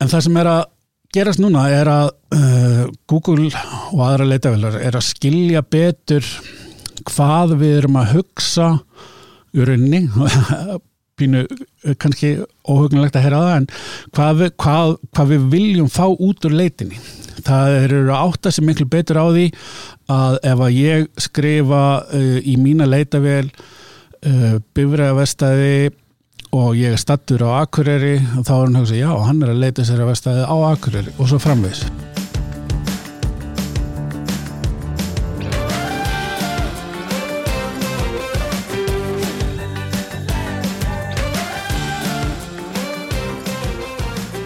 en það sem er að gerast núna er að uh, Google og aðra leitavilar er að skilja betur hvað við erum að hugsa í rauninni. Pínu uh, kannski óhugnulegt að heyra það en hvað við, hvað, hvað við viljum fá út úr leitinni. Það eru að sem miklu betur á því að ef að ég skrifa uh, í mína leitavél uh, bifræðavestæði og ég er stattur á Akureyri og þá er hann að hugsa, já, hann er að leita sér að vestæði á Akureyri og svo framvegs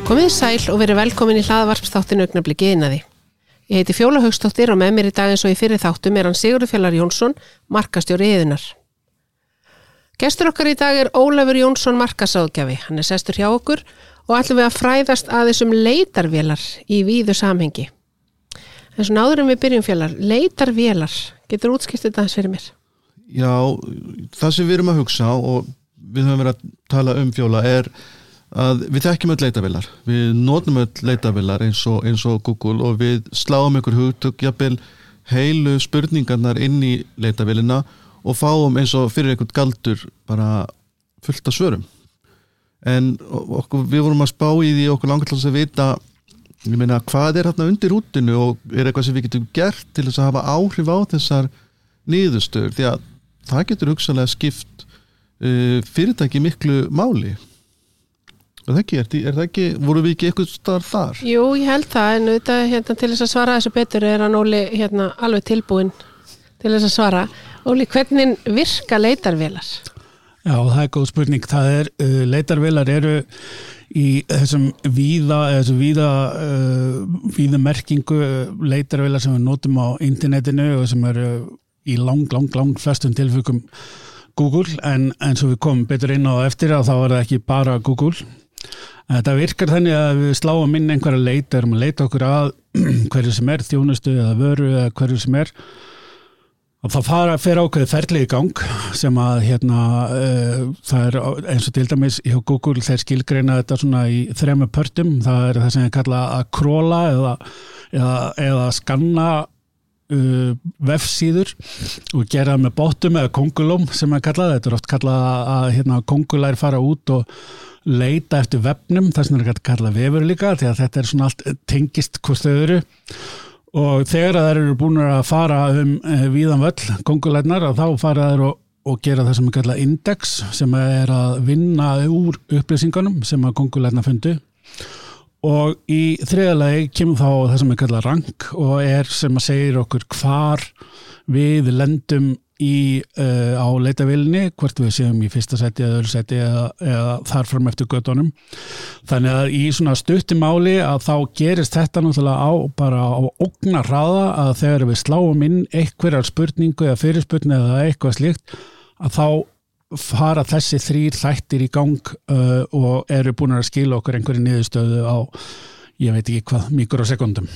Komið sæl og verið velkomin í hlaðavarpstáttinu augnabliki innaði. Ég heiti Fjóla Haugstóttir og með mér í dag eins og í fyrir þáttum er hann Sigurður Fjallar Jónsson, markastjóri yðunar. Gestur okkar í dag er Ólafur Jónsson markasáðgjafi. Hann er sestur hjá okkur og ætlum við að fræðast að þessum leitarvélar í víðu samhengi. En svo náður en við byrjum fjallar, leitarvélar, getur útskiptið það fyrir mér? Já, það sem við erum að hugsa og við höfum verið að tala um fjóla er að við þekkjum öll leitavillar, við notum öll leitavillar eins og, eins og Google og við sláum ykkur hugtök jafnvel heilu spurningarnar inn í leitavillina og fáum eins og fyrir einhvern galdur bara fullt af svörum en okkur, við vorum að spá í því okkur langar til að vita meina hvað er hérna undir útinu og er eitthvað sem við getum gert til þess að hafa áhrif á þessar nýðustöður því að það getur hugsalega skipt uh, fyrirtæki miklu máli Er það ekki, er, er það ekki, voru við ekki eitthvað starf þar? Jú, ég held það, en auðvitað hérna, til þess að svara þessu betur er hann Óli hérna, alveg tilbúin til þess að svara. Óli, hvernig virka leitarvelar? Já, það er góð spurning. Það er, uh, leitarvelar eru í þessum víða, þessum víða, uh, víða merkingu leitarvelar sem við notum á internetinu og sem eru í lang, lang, lang flestum tilfengum Google, en eins og við komum betur inn á eftir að þá er það ekki bara Google Þetta virkar þannig að við sláum inn einhverja leita, erum að leita okkur að hverju sem er þjónustu eða vöru eða hverju sem er og þá fara fyrir ákveði ferli í gang sem að hérna uh, það er eins og til dæmis hjá Google þeir skilgreina þetta svona í þrema pörtum, það er það sem ég kalla að króla eða, eða, eða skanna uh, vefsíður og gera með bóttum eða kongulum sem er kallað, þetta er oft kallað að hérna, kongulær fara út og leita eftir vefnum, þess vegna er kallað vefur líka því að þetta er svona allt tengist hvort þau eru og þegar það eru búin að fara um eh, víðan völl, kongulegnar þá fara þær og, og gera það sem er kallað index sem er að vinna úr upplýsingunum sem að kongulegna fundu. Og í þriðalagi kemur þá það sem er kallað rank og er sem að segja okkur hvar við lendum í, uh, á leitavilni hvort við séum í fyrsta seti eða öðru seti eða, eða þar fram eftir göttunum þannig að í svona stuttimáli að þá gerist þetta náttúrulega á bara á ógnar hraða að þegar við sláum inn einhverjar spurningu eða fyrirspurning eða eitthvað slíkt að þá fara þessi þrýr þættir í gang uh, og eru búin að skila okkur einhverju niðurstöðu á ég veit ekki hvað mikrosekundum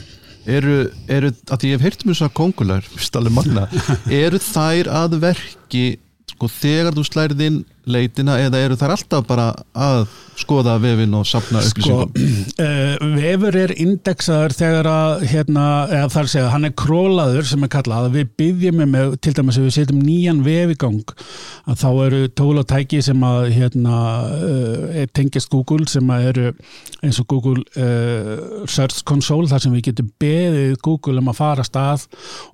eru, eru að ég hef heyrt um þess að kongular magna, eru þær að verki sko, þegar þú slærið inn leitina eða eru þær alltaf bara að skoða vefin og sapna upplýsingum? Sko, uh, vefur er indexaður þegar að hérna, eða þar segja, hann er królaður sem er kallað, við byggjum með til dæmis að við setjum nýjan vef í gang að þá eru tól og tæki sem að hérna, uh, tengist Google sem að eru eins og Google uh, Search Console þar sem við getum beðið Google um að fara stað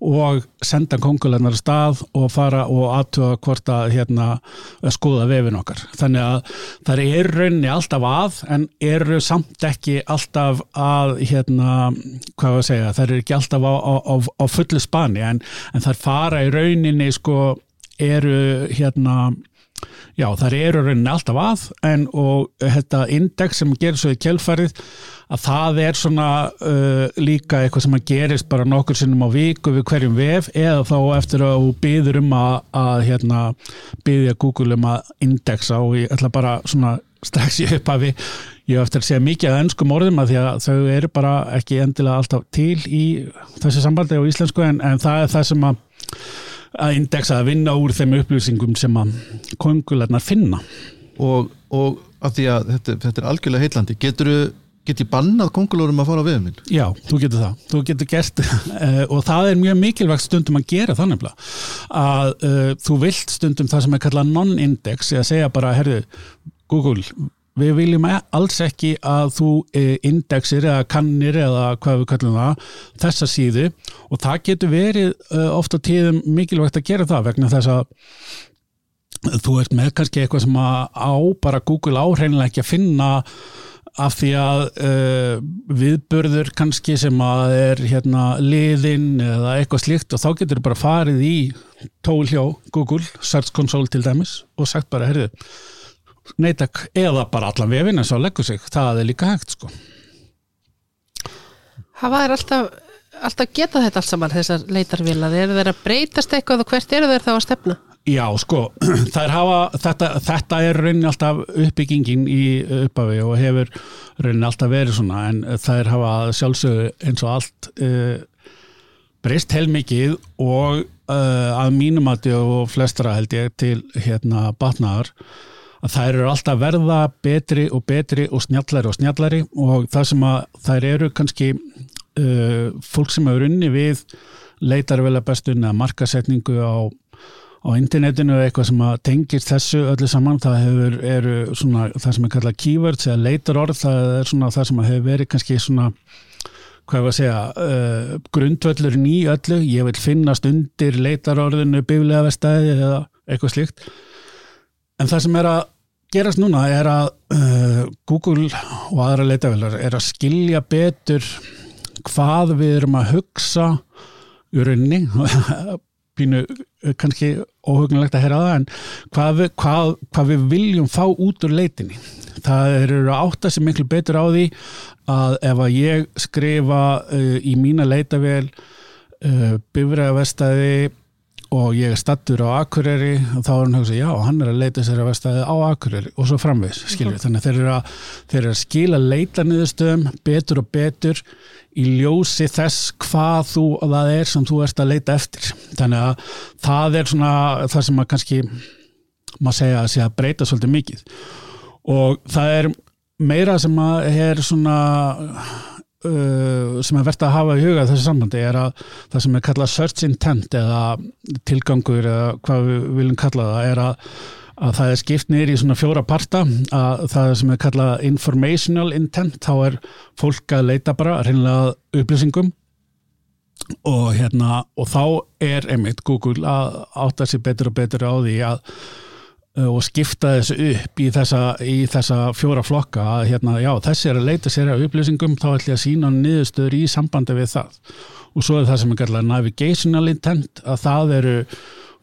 og senda kongulennar stað og fara og aðtöða hvort að hérna, skoða vefin okkar. Þannig að það er rauninni alltaf að en eru samt ekki alltaf að hérna, hvað var að segja, það er ekki alltaf á, á, á fullu spani en, en það fara í rauninni sko eru hérna Já, það eru rauninni alltaf að en og þetta index sem gerir svo í kjölfarið að það er svona uh, líka eitthvað sem að gerist bara nokkur sinnum á viku við hverjum vef eða þá eftir að þú byður um að, að hérna, byðja Google um að indexa og ég ætla bara svona strax í upphafi ég hef eftir að segja mikið að ennskum orðum að því að þau eru bara ekki endilega alltaf til í þessu sambandi á íslensku en, en það er það sem að að indexa að vinna úr þeim upplýsingum sem að kongulegnar finna. Og, og að því að þetta, þetta er algjörlega heitlandi getur ég bannað kongulórum að fara á viðum minn? Já, þú getur það, þú getur gert uh, og það er mjög mikilvægt stundum að gera það nefnilega. Að uh, þú vilt stundum það sem er kallað non-index eða segja bara, herðu, Google við viljum e- alls ekki að þú uh, indexir eða kannir eða hvað við kallum það þessa síðu. Og það getur verið ofta tíðum mikilvægt að gera það vegna þess að þú ert með kannski eitthvað sem að á bara Google áhreinlega ekki að finna af því að uh, viðbörður kannski sem að er hérna liðinn eða eitthvað slíkt og þá getur þú bara farið í tól hjá Google, Search Console til dæmis og sagt bara, herðu neytak, eða bara allan vefin en svo leggur sig, það er líka hægt sko. Hafa þær alltaf, alltaf getað þetta allt saman þessar leitarvilar, eru þeir að breytast eitthvað og hvert eru þeir þá að stefna? Já, sko, hafa, þetta, þetta er rauninni alltaf uppbyggingin í upphafi og hefur rauninni alltaf verið svona en er hafa sjálfsögðu eins og allt uh, breyst heilmikið og uh, að mínumati og flestra held ég til hérna batnaðar að þær eru alltaf verða betri og betri og snjallari og snjallari og það sem að þær eru kannski uh, fólk sem hefur unni við leitar vel að bestun eða markasetningu á á internetinu eða eitthvað sem að tengist þessu öllu saman, það hefur, eru svona það sem er kallað keywords eða leitarorð. Það er svona það sem hefur verið kannski svona, hvað er að segja uh, grundvöllurinn í öllu. Ég vil finnast undir leitarorðinu biflega vestæði eða eitthvað slíkt. En það sem er að gerast núna er að uh, Google og aðra leitavelar er að skilja betur hvað við erum að hugsa í rauninni. Pínu eh, kannski óhugnulegt að heyra það en hvað við, hvað, hvað við viljum fá út úr leitinni. Það eru átt að sem miklu betur á því að ef að ég skrifa uh, í mína leitavél uh, bifræðavestæði og ég er stattur á Akureyri og þá er hann að hugsa, já, hann er að leita sér að vestæði á Akureyri og svo framvegs skilur, þannig að þeir eru að, þeir eru að skila leita niðurstöðum betur og betur í ljósi þess hvað þú og það er sem þú erst að leita eftir. Þannig að það er svona það sem að kannski maður segja að sé að breyta svolítið mikið. Og það er meira sem að er svona uh, sem er verðt að hafa í huga þessi sambandi er að það sem er kallað search intent eða tilgangur eða hvað við viljum kalla það er að að það er skipt niður í svona fjóra parta. Að það sem er kallað informational intent, þá er fólk að leita bara reynilega upplýsingum. Og hérna og þá er einmitt Google að átta sér betur og betur á því að og skipta þessu upp í þessa, í þessa fjóra flokka að hérna, já, þessi er að leita sér að upplýsingum þá ætlum ég að sína niðurstöður í sambandi við það. Og svo er það sem er kallað navigational intent að það eru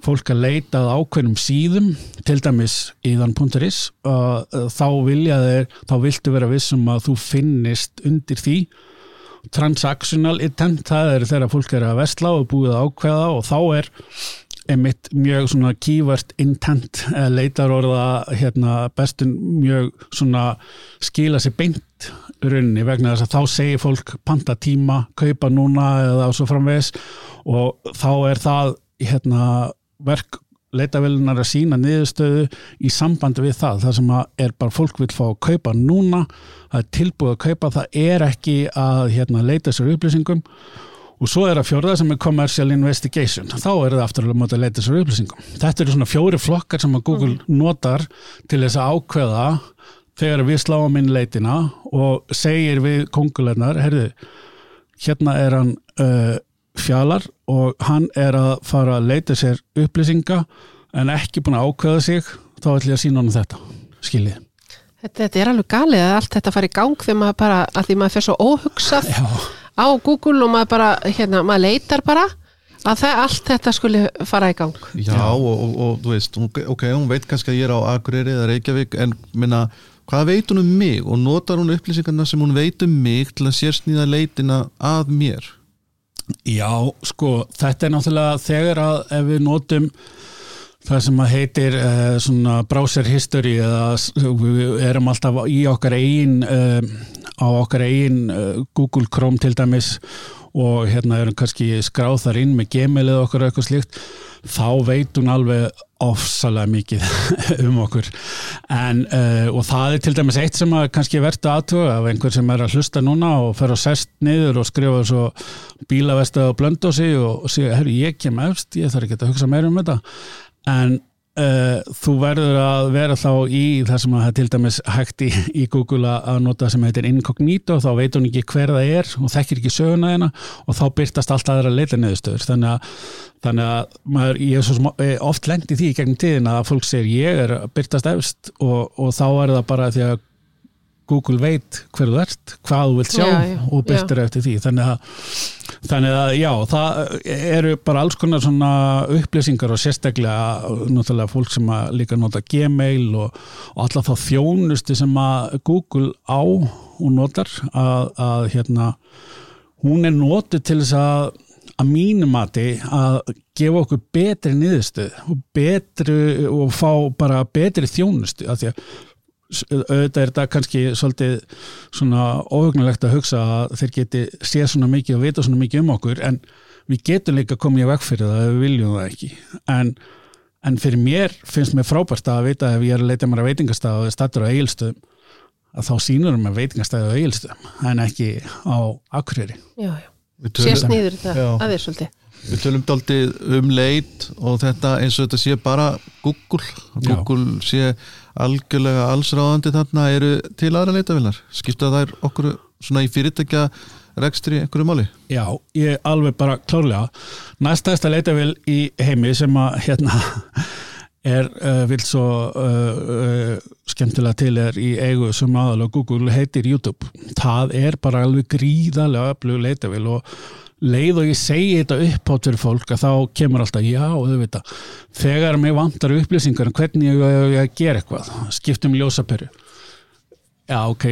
fólk að leita að ákveðnum síðum til dæmis íðan.is uh, þá vilja þeir þá viltu vera vissum að þú finnist undir því. Transactional intent, það er þegar fólk er að vestla og búið að ákveða og þá er einmitt mjög svona keyword intent leitar orða hérna, bestun mjög svona skila sér beint rauninni vegna þess að þá segir fólk panta tíma, kaupa núna eða svo framvegs og þá er það hérna verk leitavelunar að sína niðurstöðu í sambandi við það, það sem er bara fólk vil fá að kaupa núna það er tilbúið að kaupa, það er ekki að hérna, leita sér upplýsingum og svo er að fjórða sem er commercial investigation, þá er það aftur að leita sér upplýsingum. Þetta eru svona fjóri flokkar sem að Google mm. notar til þess að ákveða þegar við sláum inn leitina og segir við kongulegnar, herðu hérna er hann uh, fjalar og hann er að fara að leita sér upplýsinga en ekki búin að ákveða sig þá ætlum ég að sína hann þetta, skiljið þetta, þetta er alveg galið að allt þetta fari í gang þegar maður bara, að því maður fer svo óhugsað Já. Á Google og maður bara hérna, maður leitar bara að það, allt þetta skulle fara í gang. Já, Já. Og, og, og þú veist, ok, hún veit kannski að ég er á Akureyri eða Reykjavík en minna, hvað veit hún um mig? Og notar hún upplýsingarna sem hún veit um mig til að sérsnýða leitina að mér? Já, sko, þetta er náttúrulega þegar að ef við notum það sem að heitir uh, svona browser history eða við erum alltaf í okkar eigin uh, á okkar eigin uh, Google Chrome til dæmis og hérna erum kannski skráð þar inn með Gmail eða okkur eitthvað slíkt þá veit hún alveg ofsalega mikið um okkur. En, uh, og það er til dæmis eitt sem að kannski verður aðtuga af einhver sem er að hlusta núna og fer að sest niður og skrifa svo bílavestið og blöndósi og, og segja, herru ég kem efst, ég þarf ekki að hugsa meira um þetta en Uh, þú verður að vera þá í það sem að til dæmis hægt í, í Google að nota sem heitir incognito þá veit hún ekki hver það er og þekkir ekki söguna þeina og þá byrtast allt aðra leita neðustöður þannig að, þannig að maður, ég er svo eh, oft lengt í því gegnum tíðin að fólk segir ég er byrtast efst og, og þá er það bara því að Google veit hver þú ert, hvað þú vilt sjá Já, já, og byrtir eftir því. Þannig að, þannig að já, það eru bara alls konar svona upplýsingar og sérstaklega náttúrulega fólk sem líka nota Gmail og, og alla þá þjónustu sem að Google á og notar að, að hérna hún er notið til þess að að mínumati að gefa okkur betri niðurstöð og betri og fá bara betri þjónustu. Af því að auðvitað er þetta kannski svolítið svona óhugnulegt að hugsa að þeir geti séð svona mikið og vita svona mikið um okkur en við getum líka komið í veg fyrir það ef við viljum það ekki en, en fyrir mér finnst mér frábært að vita ef ég er að leita mér að veitingastað og statur á eigilstöðum að þá sínur mér veitingastæði á eigilstöðum en ekki á akkurýri Já, já. Við tölum- Sést nýður þetta Já. aðeins svolítið. Við tölum daldið um leit og þetta eins og þetta sé bara Google, Já. Google sé algjörlega allsráðandi þarna. Eru til aðra leitavillar skipta þær okkur svona í fyrirtækja rekstri einhverju máli? Já, ég alveg bara klárlega. Næstæðsta leitavél í heimi sem að hérna er uh, vil svo uh, uh, skemmtilega til er í eigu sem aðal og Google heitir YouTube. Það er bara alveg gríðarlega öflug leitavél og leið og ég segi þetta upphátt fyrir fólk að þá kemur alltaf já og þau vita þegar mig vantar upplýsingar um hvernig ég, ég, ég ger eitthvað skiptum ljósaperu Já, ok,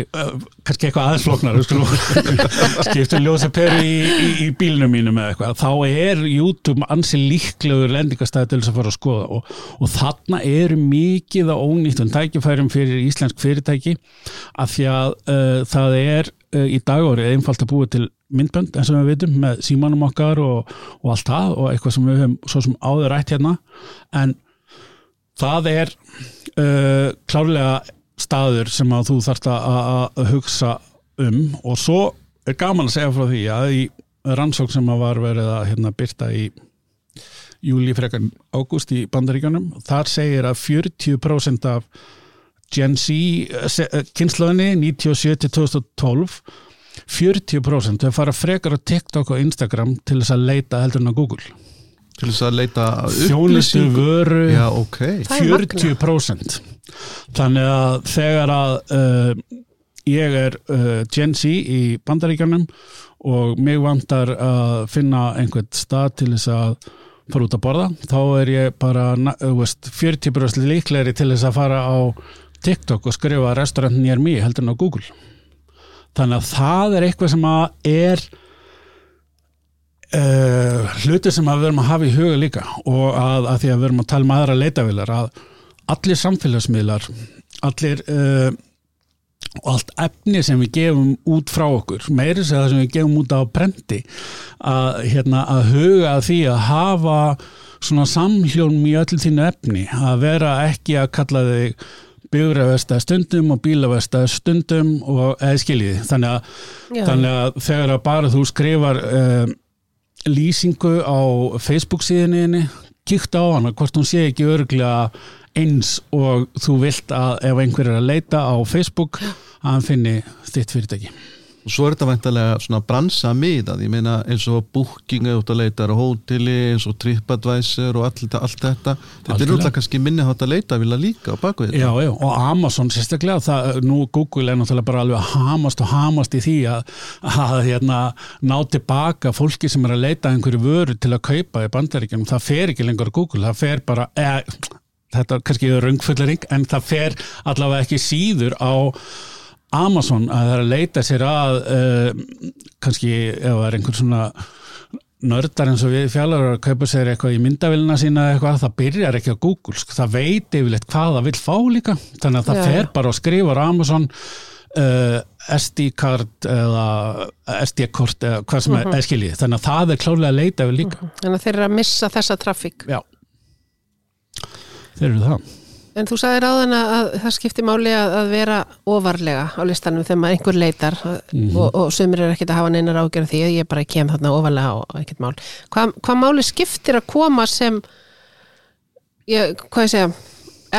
kannski eitthvað aðeins skulum skiptum ljósaperu í, í, í bílnum mínum eða eitthvað, þá er YouTube ansi líklegur lendingastæði til þess að fara að skoða og, og þarna eru mikið á ónýttum tækifærum fyrir íslensk fyrirtæki af því að uh, það er uh, í dagórið einfalt að búa til myndbönd eins og við vitum með símanum okkar og, og allt það og eitthvað sem við höfum svo sem áður rætt hérna. En það er uh, klárlega staður sem að þú þarft að hugsa um. Og svo er gaman að segja frá því að í rannsók sem að var verið að hérna, byrta í júli frekan ágúst í bandaríkjanum þar segir að 40% af Gen Z kynnslöðinni 97-2012 40% þau fara frekar á TikTok og Instagram til þess að leita heldur en á Google til þess að leita þjónustu vöru. Já, ok. Það er 40% þannig að þegar að uh, ég er uh, Gen Z í bandaríkjanum og mig vantar að finna einhvern stað til þess að fara út að borða, þá er ég bara þú veist, 40% líklegri til þess að fara á TikTok og skrifa restaurant near me heldur en á Google. Þannig að það er eitthvað sem að er uh, hluti sem við erum að hafa í huga líka og að, að því að við erum að tala um aðra leitavilar að allir samfélagsmiðlar allir uh, allt efni sem við gefum út frá okkur, meiri segja það sem við gefum út á brendi að, hérna, að huga að því að hafa svona samhljónum í öllu þínu efni að vera ekki að kalla þig bygguravesta stundum og bílavesta stundum og eða skiljiði þannig að, þannig að þegar að bara þú skrifar um, lýsingu á Facebook síðinni kíkta á hana hvort hún sé ekki örglega eins og þú vilt að ef einhver er að leita á Facebook að hann finni þitt fyrirtæki og svo er þetta væntalega svona bransa miðað, ég meina eins og booking eða út að leita á hóteli eins og TripAdvisor og allt, allt þetta. Þetta er náttúrulega kannski minni hátt að leita vilja líka á baku þetta. Já, já, og Amazon sérstaklega, það, nú Google er náttúrulega bara alveg að hamast og hamast í því að, að hérna, ná tilbaka fólki sem er að leita einhverju vöru til að kaupa í bandaríkjum, það fer ekki lengur Google, það fer bara, eða, þetta er kannski röngfullering, en það fer allavega ekki síður á Amazon að það er að leita sér að uh, kannski ef það er einhver svona nördar eins og við fjallar að kaupa sér eitthvað í myndavillina sína eitthvað, það byrjar ekki á Google sko. það veit yfirleitt hvað það vill fá líka. Þannig að það Já, fer bara og skrifar Amazon uh, SD-kart eða SD-kort eða hvað sem Mhm. er skiljið, þannig að það er klárlega að leita við líka. Þannig að þeir eru að missa þessa trafík. Já, þeir eru það En þú sagði ráðan að það skiptir máli að, að vera ofarlega á listanum þegar maður einhver leitar Mhm. og, og sömur er ekkert að hafa neinar ágjörð því að ég bara kem þarna ofarlega og ekkert mál. Hvað, hvað máli skiptir að koma sem ég, hvað ég segja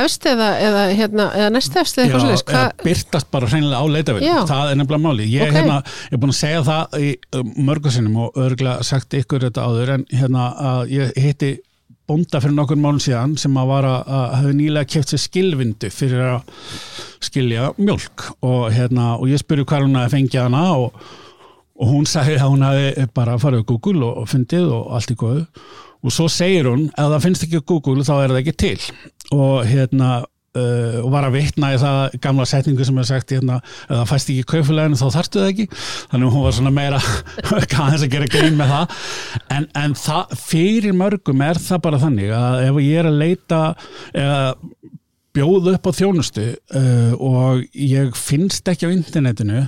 efst eða, eða, hérna, eða næst efst eða eitthvað svolítið? eða byrtast bara hreinlega á leitavél Já. það er nefnilega máli ég Ok. hérna, er búin að segja það í um, mörgu sinnum og örgulega sagt ykkur þetta áður en hérna að ég hitti bónda fyrir nokkur málun síðan sem að að, að hafi nýlega keft sér skilvindu fyrir að skilja mjölk og hérna og ég spurði hvað hún að fengja hana og, og hún sagði að hún hafi bara farið á Google og, og fundið og allt í góðu. Og svo segir hún ef það finnst ekki á Google þá er það ekki til. Og hérna uh, og var að vitna í það gamla setningu sem er sagt hérna, það fæst ekki í kaufuleginu þá þarftu það ekki. Þannig hún var svona meira aðeins að gera grín með það. En, en það, fyrir mörgum er það bara þannig að ef ég er að leita eða bjóða upp á þjónustu uh, og ég finnst ekki á internetinu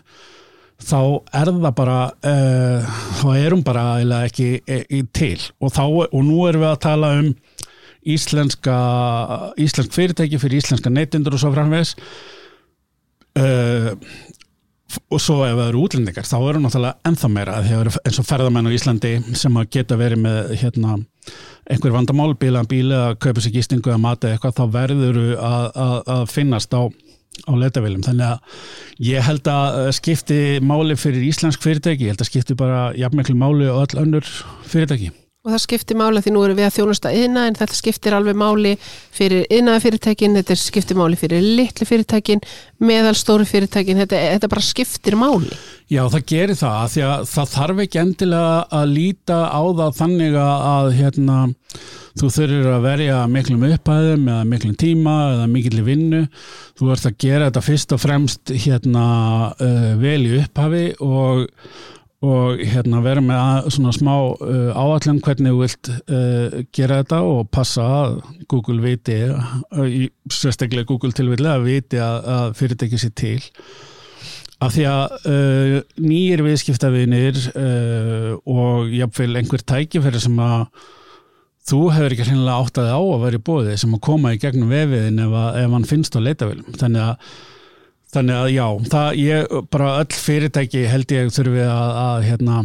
þá er það bara uh, þá er hún bara eiginlega ekki e, e, til. Og, þá, og nú erum við að tala um íslenska íslensk fyrirtæki fyrir íslenska neytindur og svo framvegs uh, og svo ef það eru útlendingar þá eru náttúrulega ennþá meira. Eins og ferðamenn á Íslandi sem geta verið með hérna, einhver vandamál, bíla bíla, kaupa sér gistingu eða mati eitthvað, þá verður að, að, að finnast á á leitavilum, þannig að ég held að skipti máli fyrir íslensk fyrirtæki, ég held að skipti bara jafnmiklu máli og öll önnur fyrirtæki Og það skiptir máli því nú erum við að þjónusta yðna en þetta skiptir alveg máli fyrir yðnaða fyrirtækin, þetta skiptir máli fyrir litli fyrirtækin, meðalstóru fyrirtækin, þetta, þetta bara skiptir máli. Já, það gerir það, því að það þarf ekki endilega að líta á það þannig að, hérna, þú þurfir að verja miklum upphæðum eða miklum tíma eða mikill vinnu. Þú ert að gera þetta fyrst og fremst hérna, uh, vel í upphafi og, og hérna, vera með að, svona smá uh, áallum hvernig þú vilt uh, gera þetta og passa að Google viti, uh, sérstaklega Google tilvillig að viti að, að fyrirtæki sér til. Af því að uh, nýjir viðskiptavinir uh, og jafnvel einhver tækifæri sem að þú hefur ekki hreinlega áttaði á að vera í bóði sem að koma í gegnum vefiðin ef, að, ef hann finnst á leitavilum þannig að, þannig að já það, ég, bara öll fyrirtæki held ég þurfi að, að hérna,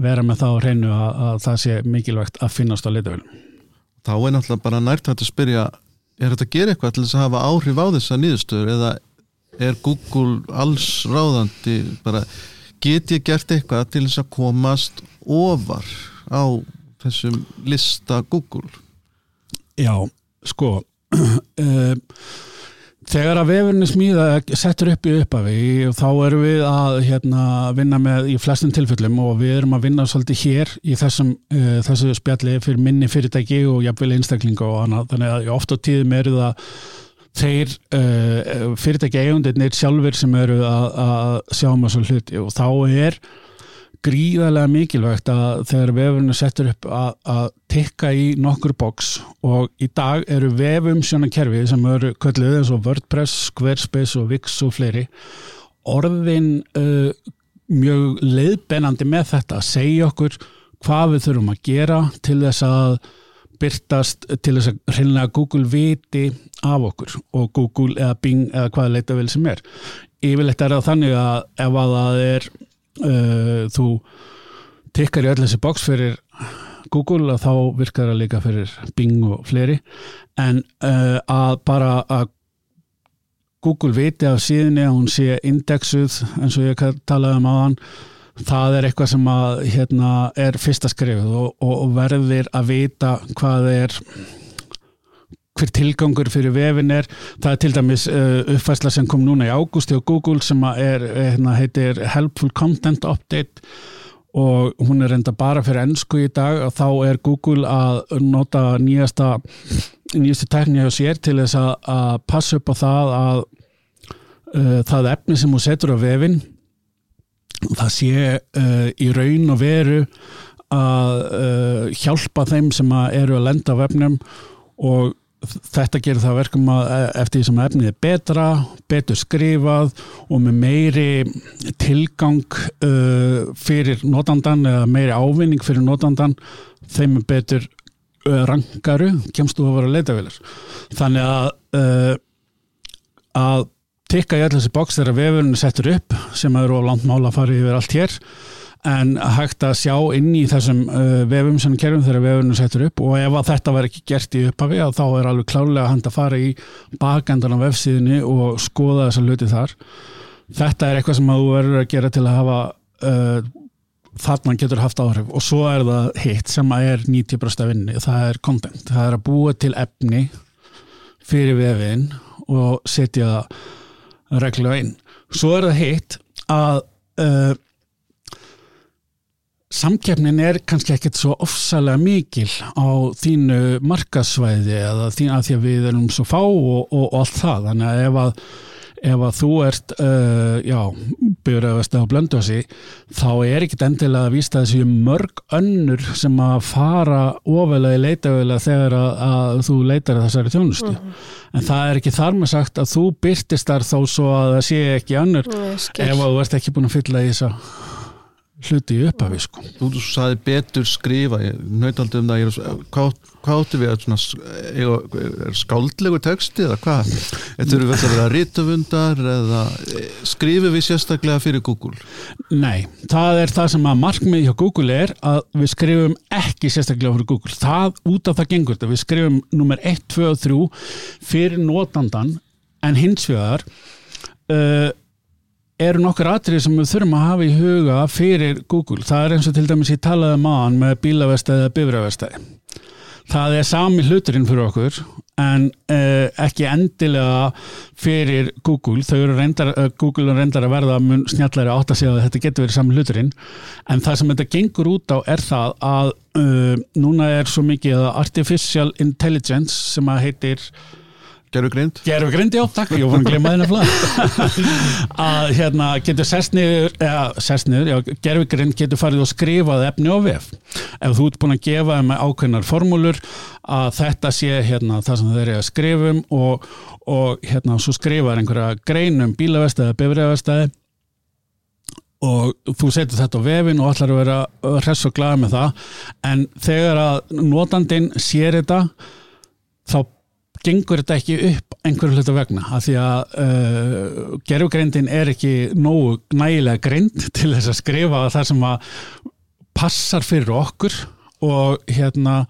vera með það á hreinu að, að það sé mikilvægt að finnast á leitavilum þá er náttúrulega bara nært hægt að spyrja er þetta að gera eitthvað til þess að hafa áhrif á þessa nýðustöður eða er Google alls ráðandi? Bara get ég gert eitthvað til þess að komast ofar á þessum lista Google? Já, sko uh, þegar að vefurinn er smíða settur upp í upphafi og þá erum við að hérna, vinna með í flestum tilfellum og við erum að vinna svolítið hér í þessum, uh, þessu spjalli fyrir minni fyrirtæki og jafnvel einstaklinga og annað, þannig að oft á tíðum eru það þeir uh, fyrirtæki eigundirnir sjálfur sem eru að, að sjá um þessu hluti og þá er gríðarlega mikilvægt að þegar vefurinn er settur upp að, að tikka í nokkur boks og í dag eru vefum svona kerfi sem eru kölluð eins og WordPress, Squarespace og Wix og fleiri orðin uh, mjög leiðbennandi með þetta að segja okkur hvað við þurfum að gera til þess að byrtast til þess að hreinlega Google viti af okkur og Google eða Bing eða hvaða leita vel sem er. Yfirleitt er það þannig að ef að það er uh, þú tikkar í öll þessi boks fyrir Google að þá virkar það líka fyrir Bing og fleiri. En uh, að bara að Google viti af síðunni að hún sé indexuð eins og ég talaði um aðan það er eitthvað sem að hérna er fyrsta skrifið og, og verðir að vita hvað er hver tilgangur fyrir vefin er. Það er til dæmis uh, uppfærsla sem kom núna í ágústi á Google sem er, hérna, heitir Helpful Content Update og hún er enda bara fyrir ennsku í dag. Og þá er Google að nota nýjasta nýjastu tekníu hjá sér til þess að, að passa upp á það að uh, það efni sem hún setur á vefin það sé uh, í raun og veru að uh, hjálpa þeim sem að eru að lenda á vefnum og þetta gerir það verkum að eftir því sem efnið er betra, betur skrifað og með meiri tilgang uh, fyrir notandan eða meiri ávinning fyrir notandan þeim er betur uh, rangaru kemst þú að vera leitavilar þannig að uh, að tikka í allir þessi boks þegar vefurinn settur upp sem eru á langt mála að fara yfir allt hér en hægt að sjá inn í þessum uh, vefum sem kerfum þegar vefurinn er settur upp og ef að þetta verður ekki gert í upphafi þá er alveg klárlega hand að fara í bakendan á vefsíðinni og skoða þessa hluti þar. Þetta er eitthvað sem að þú verður að gera til að hafa uh, þarna getur haft áhrif. Og svo er það hitt sem að er 90% af vinni, það er content, það er að búa til efni fyrir vefin og setja reglulega inn. Svo er það hitt að uh, samkeppnin er kannski ekkert svo ofsalega mikil á þínu markasvæði að því að við erum svo fá og, og, og allt það, þannig að ef að ef að þú ert uh, já, byrjaðast á blöndvasi þá er ekkit endilega að vísta þessi mörg önnur sem að fara ofalega í leitavelega þegar að, að þú leitar þessari þjónustu Mhm. en það er ekki þar með sagt að þú byrtist þar þó svo að það sé ekki önnur skil. ef að þú ert ekki búin að fylla í þessa hluti í upphafi sko. Þú saði betur skrifa ég nautaldi um það er, hvað, hvað áttu við að svona, er, skáldlegu texti eða hvað þetta eru vel að vera rítumundar eða eh, skrifum við sérstaklega fyrir Google Nei, það er það sem að markmið hjá Google er að við skrifum ekki sérstaklega fyrir Google. Það út af það gengur þetta. Við skrifum nummer 1, 2 og 3 fyrir notandan en hins vegar uh, eru nokkur atrið sem við þurfum að hafa í huga fyrir Google. Það er eins og til dæmis ég talaði maður með bílavestæði eða bifræðvestæði. Það er sami hluturinn fyrir okkur en uh, ekki endilega fyrir Google. Reyndar, uh, Google er reyndar að verða mun snjallari átt að segja að þetta getur verið sami hluturinn en það sem þetta gengur út á er það að uh, núna er svo mikið artificial intelligence sem að heitir Gerðu grind? Gerfugrind, já, takk, ég var að glemma þennan flað að hérna getur sest niður, eða sest niður, já, gerfugrind getur farið og skrifað efni á vef. Ef þú ert búin að gefa þeim ákveðnar formúlur að þetta sé hérna það sem þeir eru að skrifum og, og hérna svo skrifar einhverja grein um bílavestæði, bifræðavestæði og þú setur þetta á vefin og ætlar að vera hress og glaða með það. En þegar að notandinn sér þetta þá gengur þetta ekki upp einhverju hluta vegna af því að uh, gerfugreindin er ekki nógu nægilega greind til þess að skrifa það sem að passar fyrir okkur og hérna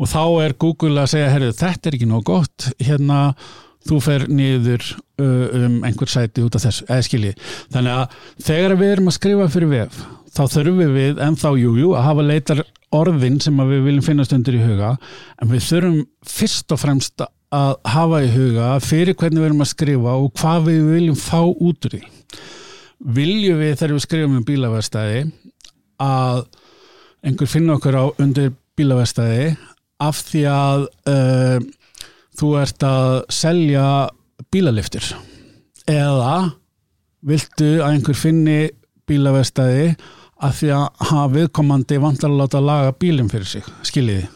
og þá er Google að segja herru þetta er ekki nógu gott hérna þú fer niður uh, um einhver sæti út af þessu, eða skilji. Þannig að þegar við erum að skrifa fyrir vef þá þurfum við ennþá jújú að hafa leitar orðin sem við viljum finnast undir í huga en við þurfum fyrst og fremst að hafa í huga fyrir hvernig við erum að skrifa og hvað við viljum fá út úr því. Viljum við þegar við skrifum um bílaverstæði að einhver finna okkur á undir bílaverstæði af því að uh, þú ert að selja bílaliftur eða viltu að einhver finni bílaverstæði af því að hafa viðkomandi vantar að láta laga bílum fyrir sig, skiljiði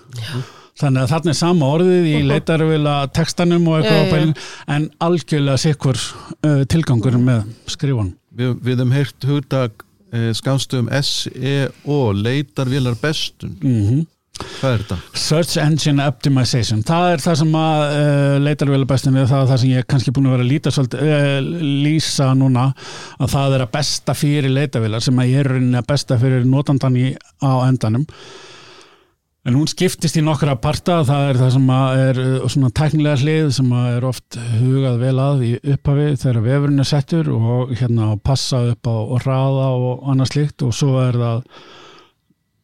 þannig að þarna er sama orðið í leitarvila textanum og Já, já, já. eitthvað já, en algjörlega sikkur uh, tilgangur með skrifun Við, við hefum heyrt hugdag eh, skamstum SEO leitarvélar bestun. Mm hvað er þetta? Search Engine Optimization. Það er það sem að uh, leitarvila bestin það er það sem ég er kannski búin að vera að líta svolítið, uh, lýsa núna að það er að besta fyrir leitarvilar sem að ég er rauninni að besta fyrir notandan í, á endanum en hún skiptist í nokkra parta. Það er það sem er uh, svona tæknilega hlið sem er oft hugað vel að í upphafi þegar vefurinn er settur og hérna að passa upp á og hraða og annað slikt og svo er það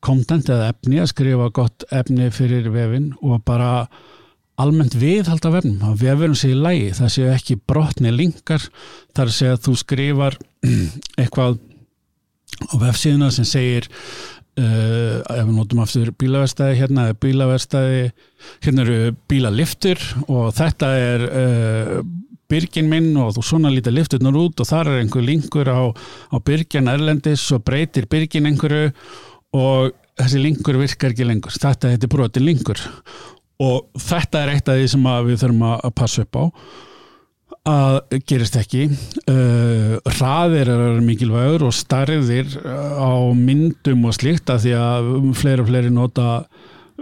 content eða efni að skrifa gott efni fyrir vefin og bara almennt viðhalda vefnum að vefurinn sé í lægi, það sé ekki brotni linkar, þar sé að þú skrifar eitthvað á vefsíðuna sem segir uh, ef við notum aftur bílaverstæði hérna er bílaverstæði hérna eru bílaliftur og þetta er uh, byrgin minn og þú svona lítið lifturnar út og þar er einhver linkur á, á byrgjan erlendis og breytir byrgin einhverju og þessi linkur virkar ekki lengur. Þetta heitir brotin linkur og þetta er eitt af því sem við þurfum að passa upp á að gerist ekki. Uh, hraðir er mikilvægur og starðir á myndum og slíkt að því að fleiri og fleiri nota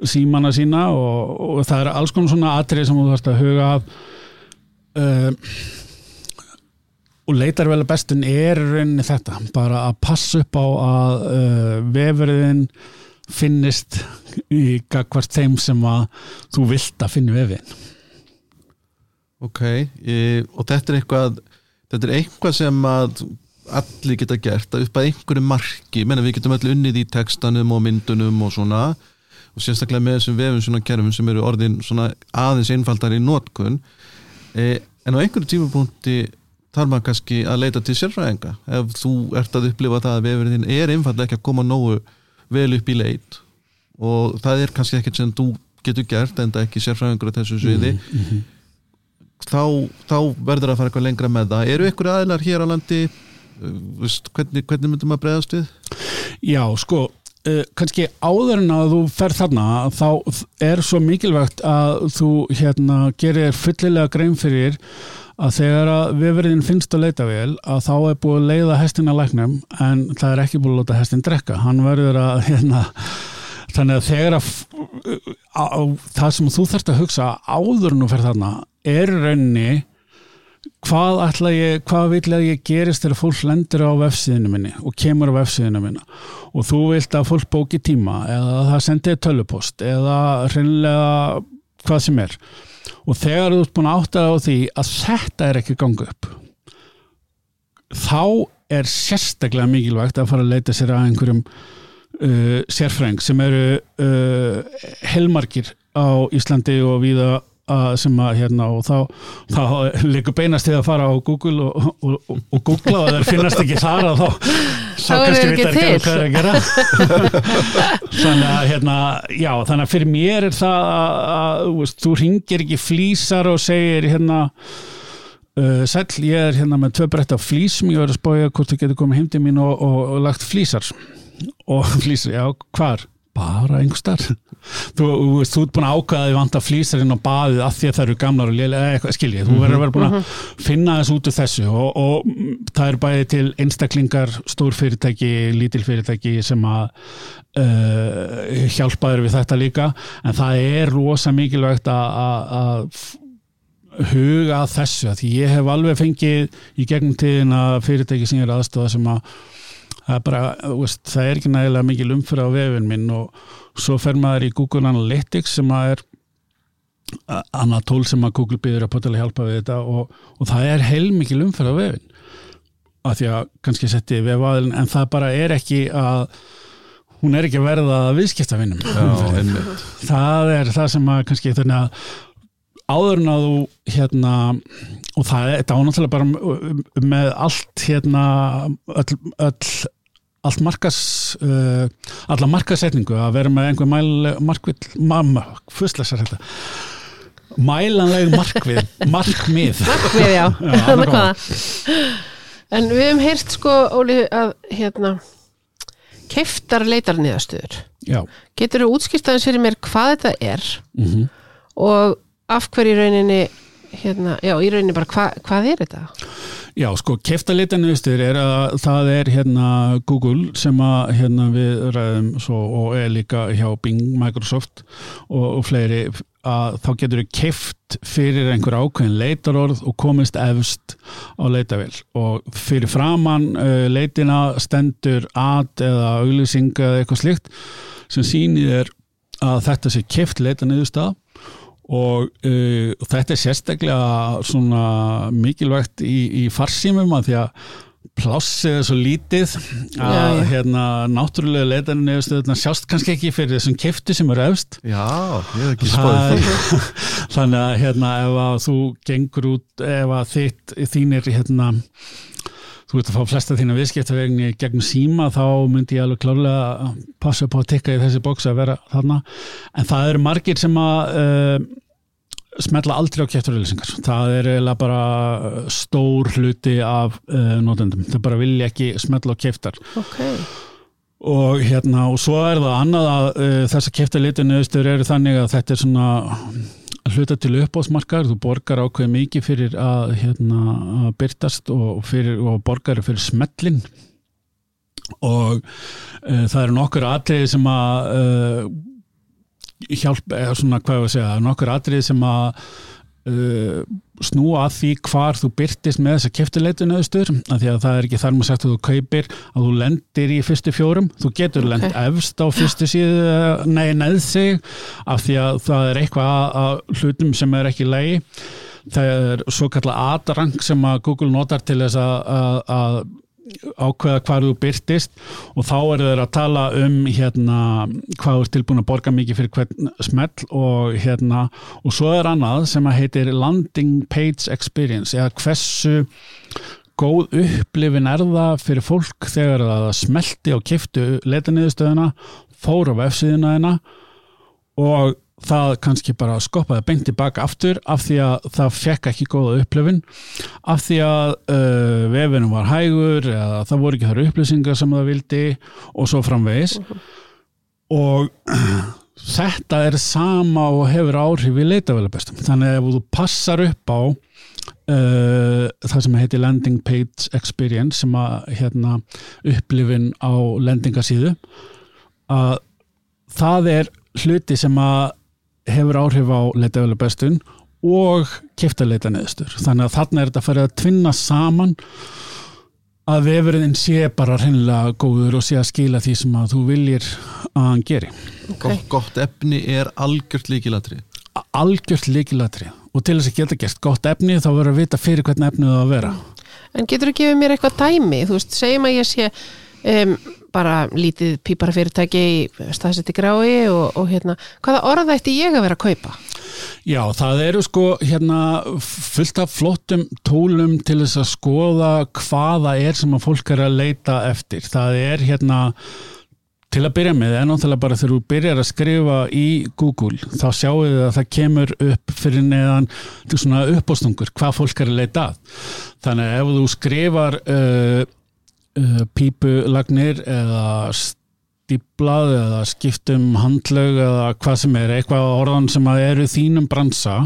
símana sína og, og það er alls konar svona atrið sem þú þarfst að huga af uh, og leitar vel að bestun er rauninni þetta, bara að passa upp á að uh, vefurðin finnist í hvert þeim sem að þú vilt að finna vefin Ok, e, og þetta er eitthvað þetta er eitthvað sem að allir geta gert að upp að einhverju marki, menna við getum allir unnið í textanum og myndunum og svona og sérstaklega með þessum vefum svona kerfum sem eru orðin svona aðeins einfaldar í nótkun e, en á einhverju tímapunkti þarf maður kannski að leita til sérfræðinga. Ef þú ert að upplifa það að vefurinn er einfallega ekki að koma nógu vel upp í leit. Og það er kannski ekkert sem þú getur gert en það ekki sérfræðingur á þessu sviði. Mm -hmm þá, þá verður að fara eitthvað lengra með það eru ykkur aðlar hér á landi Vist, hvernig, hvernig myndum að bregðast við? Já, sko uh, kannski áður en að þú fer þarna þá er svo mikilvægt að þú hérna gerir fullilega grein fyrir að þegar að viðverðin finnst að leita vel að þá er búið að leiða hestin að læknum en það er ekki búið að láta hestin drekka hann verður að hérna þannig að þegar að, að, að það sem þú þarfst að hugsa áður en þú fer þarna er raunni hvað ætla ég, hvað vil að ég gerist þegar fólk lendur á vefsíðinu minni og kemur á vefsíðinu minna og þú vilt að fólk bóki tíma eða það sendir tölupost eða hreinlega hvað sem er. Og þegar þú ert búin að átta á því að þetta er ekki gangu upp þá er sérstaklega mikilvægt að fara að leita sér að einhverjum uh, sérfræng sem eru uh, helmarkir á Íslandi og viða sem að hérna og þá, þá líka beinast þið að fara á Google og, og, og, og googla og það finnast ekki þar og þá þá kannski ekki hvað það er að gera. Þannig að hérna já þannig að fyrir mér er það að, að veist, þú ringir ekki flýsar og segir hérna uh, sæl ég er hérna með tvö brett af flýsum ég verður að spója hvort þú getur komið heimdi mín og lagt flýsar og flýsar, já hvar? bara einhver starf þú, þú, þú ert búin að ákvæða að þið vant að flýsa inn á baðið af því að það eru gamlar og liðlega skiljið, þú verður að vera búin að mhm. finna þess út af þessu og, og það er bæði til einstaklingar stór fyrirtæki, lítil fyrirtæki sem að uh, hjálpaður við þetta líka en það er rosa mikilvægt að huga að þessu, því ég hef alveg fengið í gegnum tíðin að fyrirtæki sem er aðstofa sem að það er bara, veist, það er ekki nægilega mikil umfyrir á vefin minn og svo fer maður í Google Analytics sem að er annað tól sem að Google byrður að potala hjálpa við þetta og, og það er heilmikil umfyrir á vefin að því að kannski setti vefaðilin en það bara er ekki að hún er ekki að verða að viðskipta vinnum það er það sem að kannski þannig að áður en að þú hérna og það er þetta ánáttúrulega bara með allt hérna öll, öll allt markas uh, alla markasetningu að vera með einhver mæl markvið, mamma, fyrstlæsar þetta? Mælanleg markvið markmið. Markmið, já, já en við hefum heyrt sko Óli að hérna keftar leitar niðarstöður getur þú útskýrtaðins fyrir mér hvað þetta er? Mm -hmm. og af hverju rauninni hérna, já, í rauninni bara hva, hvað er þetta? Já, sko, keftalitanuðstur er að það er hérna Google sem að hérna við ræðum svo, og er líka hjá Bing, Microsoft og, og fleiri að þá getur við keft fyrir einhver ákveðin leitarorð og komist efst á leitavel og fyrir framann uh, leitina stendur ad eða auglýsing eða eitthvað slikt sem sýnir er að þetta sé keft leitanuðstað og uh, þetta er sérstaklega svona mikilvægt í, í farsímum að því að plássið er svo lítið að hérna náttúrulega leitarinn eða sjást kannski ekki fyrir þessum keftu sem eru efst. Já, ég hef ekki spáðið því. Þannig að hérna ef að þú gengur út ef að þitt þínir hérna þú ert að fá flesta þína viðskiptavegni gegn síma þá myndi ég alveg klárlega passa upp á að tikka í þessi bóks að vera þarna. En það eru margir sem að uh, smetla aldrei á kæfturauðlýsingar það er eiginlega bara stór hluti af uh, notendum. Þau bara vilja ekki smetla á kæftar okay. og hérna og svo er það annað að uh, þess að kæftarlitunni eru þannig að þetta er svona hluta til uppbóðsmarkar, þú borgar ákveð mikið fyrir að, hérna, að byrtast og, fyrir, og borgar fyrir smellin og uh, það eru nokkur atriði sem að hjálp eða svona hvað ég að segja, nokkur atrið sem að uh, snúa að því hvar þú byrtist með þessa keftileitunöðustur, af því að það er ekki þar maður sagt að þú kaupir að þú lendir í fyrstu fjórum, þú getur Ok. lend efst á fyrstu síðu, nei, neð sig af því að það er eitthvað að, hlutum sem er ekki lægi það er svo kallar adrang sem að Google notar til þess að ákveða hvar þú byrtist og þá eru þeir að tala um hérna hvað þú ert tilbúin að borga mikið fyrir hvern smell og hérna og svo er annað sem að heitir landing page experience eða hversu góð upplifin er það fyrir fólk þegar það smelti og kiftu leitaniðustöðuna, fór á vefsíðuna þeina og það kannski bara skoppaði beint tilbaka aftur af því að það fekk ekki góða upplifin af því að uh, vefinu var hægur eða það voru ekki þar upplýsingar sem það vildi og svo framvegis. Og þetta er sama og hefur áhrif í leitavælabestum þannig að ef þú passar upp á uh, það sem heitir landing page experience sem að hérna, upplifin á lendingasíðu að það er hluti sem að hefur áhrif á leitavælabestun og kiptaleita neðstur þannig að þarna er þetta að fara að tvinna saman að vefurinn sé bara hreinlega góður og sé að skila því sem að þú viljir að hann geri. Gott, gott efni er algjört líkilatri algjört líkilatri og til þess að geta gert gott efni þá verður að vita fyrir hvernig efnið það að vera. En getur þú gefið mér eitthvað dæmi? Þú veist, segjum að ég sé um, bara lítið pípara fyrirtæki í staðsetti grái og, og hérna, hvaða orða ætti ég að vera að kaupa? Já, það eru sko hérna fullt af flottum tólum til þess að skoða hvaða er sem að fólk er að leita eftir. Það er hérna til að byrja með, en náttúrulega bara þegar þú byrjar að skrifa í Google þá sjáu þið að það kemur upp fyrir neðan til svona uppástungur hvað fólk er að leita að. Þannig að ef þú skrifar uh, pípulagnir eða stíplað eða skiptum handlög eða hvað sem er, eitthvað orðan sem að eru þínum bransa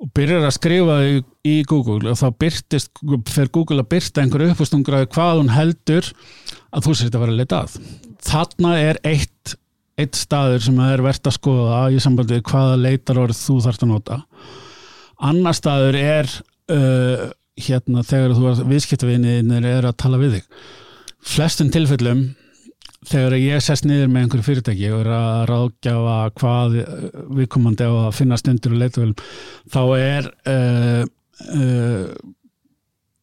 og byrjar að skrifa í, í Google og þá byrtist, fer Google að byrta einhverju uppástungur að hvað hún heldur að þú sért að vera að leita að. Þarna er eitt, eitt staður sem er verðt að skoða í sambandi við hvaða leitarorð þú þarft að nota. Annar staður er uh, hérna þegar þú viðskiptavinniðinir er að tala við þig. Flestum tilfellum þegar ég sest niður með einhverju fyrirtæki og er að ráðgjafa hvað viðkomandi á að finna stundur og leitavölum þá er uh, uh,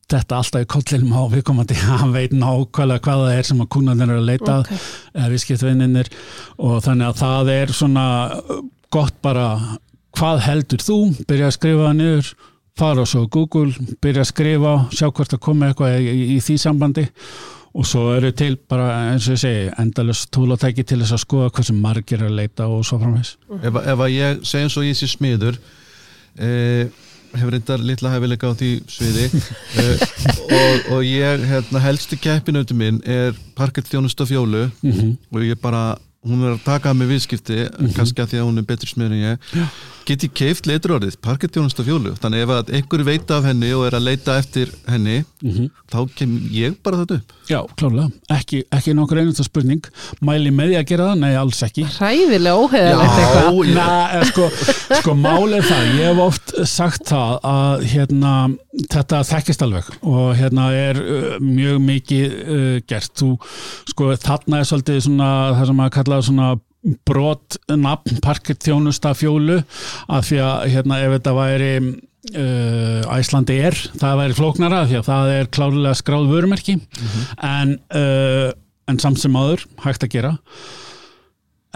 þetta alltaf í kollinum á viðkomandi hann veit nákvæmlega hvað það er sem að kúnarnir er að leita að, Ok. eða viðskiptvinninir og þannig að það er svona gott bara hvað heldur þú, byrja að skrifa það niður fara svo Google, byrja að skrifa sjá hvort það komi eitthvað í, í, því sambandi. Og svo eru til bara eins og ég segi, endalust tólatæki til þess að skoða sem margir að leita og svo framvegs. ef, ef að ég segjum svo ég sé smiður eh, hefur reyndar litla hefileika á því sviði eh, og, og ég hérna, helstu keppinautu minn er af fjólu. Mm og ég bara, hún er að taka með viðskipti kannski að því að hún er betri smiður en ég. Já. Get ég keift leiturorðið parkett þjónust af fjólu þannig ef að einhver veit af henni og er að leita eftir henni þá kem ég bara þetta upp. Já, klálega, ekki, ekki nokkur einasta spurning. Mæli með því að gera það? Nei, alls ekki. Hræðilega óheðalegt eitthvað. ég- Na, eh, sko, sko málið er það, ég hef oft sagt það að hérna, þetta þekkist alveg og hérna er uh, mjög mikið uh, gert. Þú, sko þarna er svolítið svona það sem að kalla svona brot nafn parkett þjónusta fjólu að því að hérna ef þetta væri uh, Æslandi er, það væri flóknara því að það er klárlega skráð vörumerki en, uh, en samt sem áður hægt að gera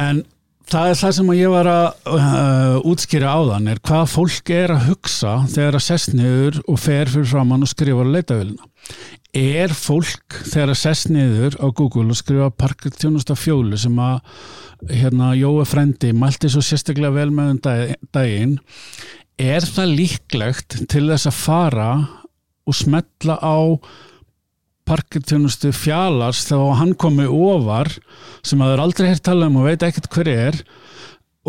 en það er það sem ég var að uh, útskýra áðan er hvað fólk er að hugsa þegar að sest niður og fer fyrir framann og skrifa á leitavélina. Er fólk þegar að sest niður á Google og skrifa parketþjónusta fjólu sem að hérna Jói Frendi mælti svo sérstaklega vel með um dag, daginn er það líklegt til þess að fara og smetla á parketþjónustu fjalars þegar hann komi ofar sem að þeir aldrei heyrt tala um og veit ekkert hver er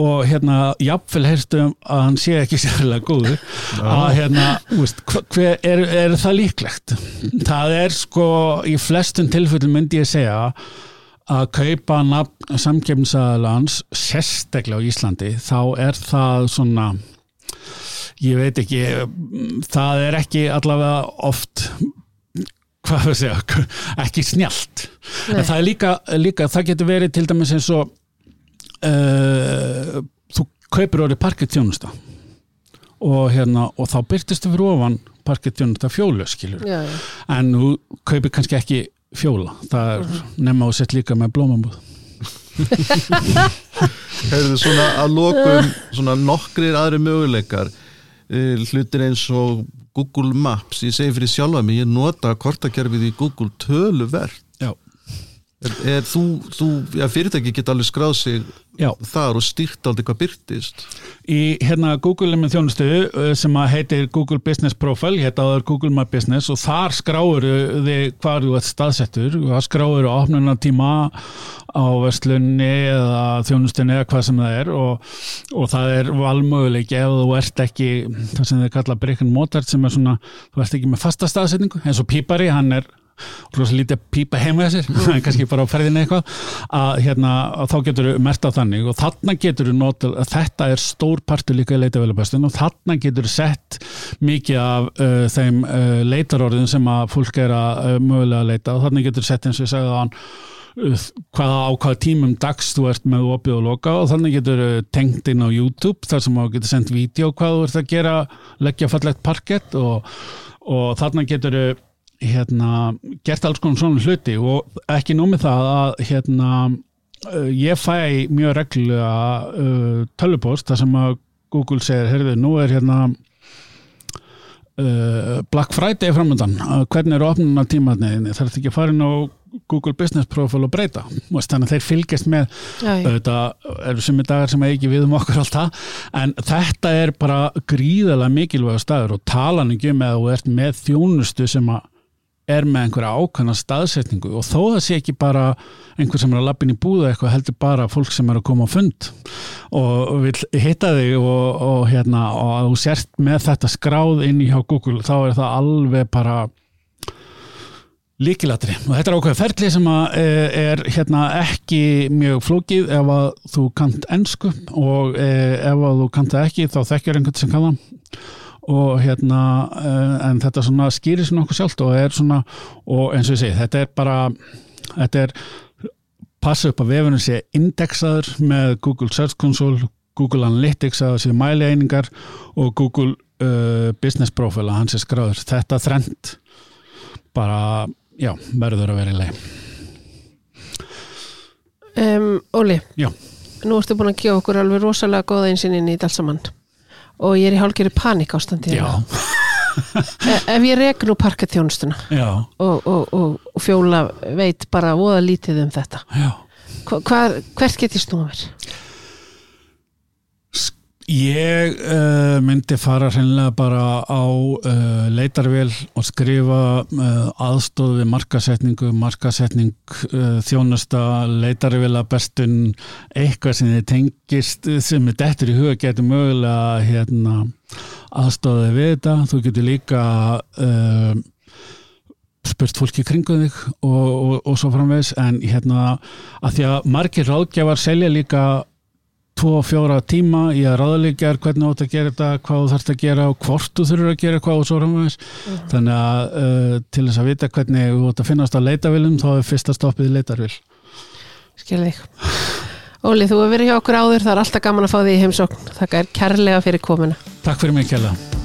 og hérna jafnvel heyrstu um að hann sé ekki sérlega góður. Að hérna, úst, hver, er, er það líklegt? Það er sko í flestum tilfellum myndi ég segja að kaupa nafn samkjöfnsaðalans sérstaklega á Íslandi þá er það svona ég veit ekki það er ekki allavega oft hvað við segja ekki snjált en það er líka, líka, það getur verið til dæmis eins og uh, þú kaupir orðið parkettjónusta og hérna og þá byrtistu fyrir ofan parkettjónusta fjólu skilur Já, já. en þú kaupir kannski ekki fjóla. Það er uh nema og sett líka með blómambúð Heyrðu svona að lokum svona nokkrir aðri möguleikar eh, hlutir eins og Google Maps, ég segi fyrir sjálfa mig ég nota kortakerfið í Google töluvert. Já, er, er þú, þú já, fyrirtæki geta alveg skráð sig já. Þar og stýrt aldrei hvað byrtist í hérna Google með þjónustu uh, sem að heitir Google Business Profile hérna er Google My Business og þar skráur þið hvað þú ert staðsettur. Og það skráur opnuna tíma á verslunni eða þjónustunni eða hvað sem það er og, og það er valmöguleik ef þú ert ekki það sem þið kalla brick and mortar sem er svona, þú ert ekki með fasta staðsetningu eins og Pípari, hann er rosa lítið að pípa heima þessir kannski bara á ferðinni eitthvað að, hérna, að þá getur þú mert á þannig. Og þarna getur þú notað, að þetta er stór partur líka í leitavélabestun og þarna getur þú sett mikið af uh, þeim uh, leitarorðin sem að fólk er að uh, mögulega leita. Og þarna getur þú sett eins og ég sagði á hann hvaða á hvaða tímum dags þú ert með opið og loka og þannig getur tengt inn á YouTube þar sem þú getur sendt vídeo hvað þú ert að gera, leggja fallegt parkett. Og, og þarna getur hérna, gert alls konar svona hluti og ekki nómið það að hérna, uh, ég fæ mjög reglulega uh, tölupost þar sem að Google segir, heyrðu, nú er hérna uh, Black Friday framöndan, uh, hvernig eru opnuna tímaðniðinni, það er ekki að fara inn á Google Business Profile og breyta? Þannig að þeir fylgjast með þetta eru sumi dagar sem ekki við um okkur alltaf, en þetta er bara gríðalega mikilvæga staður og talan ekki um að þú ert með þjónustu sem að er með einhverja ákvæmna staðsetningu og þó það sé ekki bara einhver sem er að lappin í búða eitthvað heldur bara fólk sem er að koma á fund og vil hitta þig og, og, hérna, og að þú sért með þetta skráð inn í hjá Google þá er það alveg bara líkilatri og þetta er ákveð ferli sem eh, er hérna ekki mjög flókið ef að þú kant ennsku og eh, ef að þú kant það ekki þá þekkjar einhvern sem kann það og hérna eh, en þetta svona skýrir svona okkur sjálft og er svona og eins og ég segi þetta er bara þetta er passa upp að vefurinn sé indexaður með Google Search Console Google Analytics að það sé mæli einingar og Google uh, Business Profile að hans er skráður. Þetta þrend bara, já, verður að vera í leið Um, Óli, Já. nú ertu búin að gefa okkur alveg rosalega góða einsinn í þetta allt saman og ég er í hálfgerði panik ástandi Já, ef ég rek nú parkettjónustuna já, og, og, og, og fjóla veit bara voða lítið um þetta. Hva, hvert get ég snúið mér? Ég uh, myndi fara hreinlega bara á uh, leitarvél og skrifa uh, aðstóð við markasetningu, markasetning þjónusta, leitarvéla bestun, eitthvað sem þið tengist, sem er dettur í huga getur mögulega hérna, aðstóðið við þetta. Þú getur líka spurt fólki kringum þig og, og, og svo framvegs en hérna að því að margir ráðgjafar selja líka tvo og fjóra tíma í að ráðleikja hvernig þú átt að gera þetta, hvað þú þarfst að gera og hvort þú þurfur að gera hvað og svo framvegs þannig að uh, til þess að vita hvernig þú átt að finnast á leitavilum þá er fyrsta stoppið leitarvil Skil þig. Óli, þú hefur verið hjá okkur áður, það er alltaf gaman að fá því í heimsókn. Þakka er kærlega fyrir komuna. Takk fyrir mig kjærlega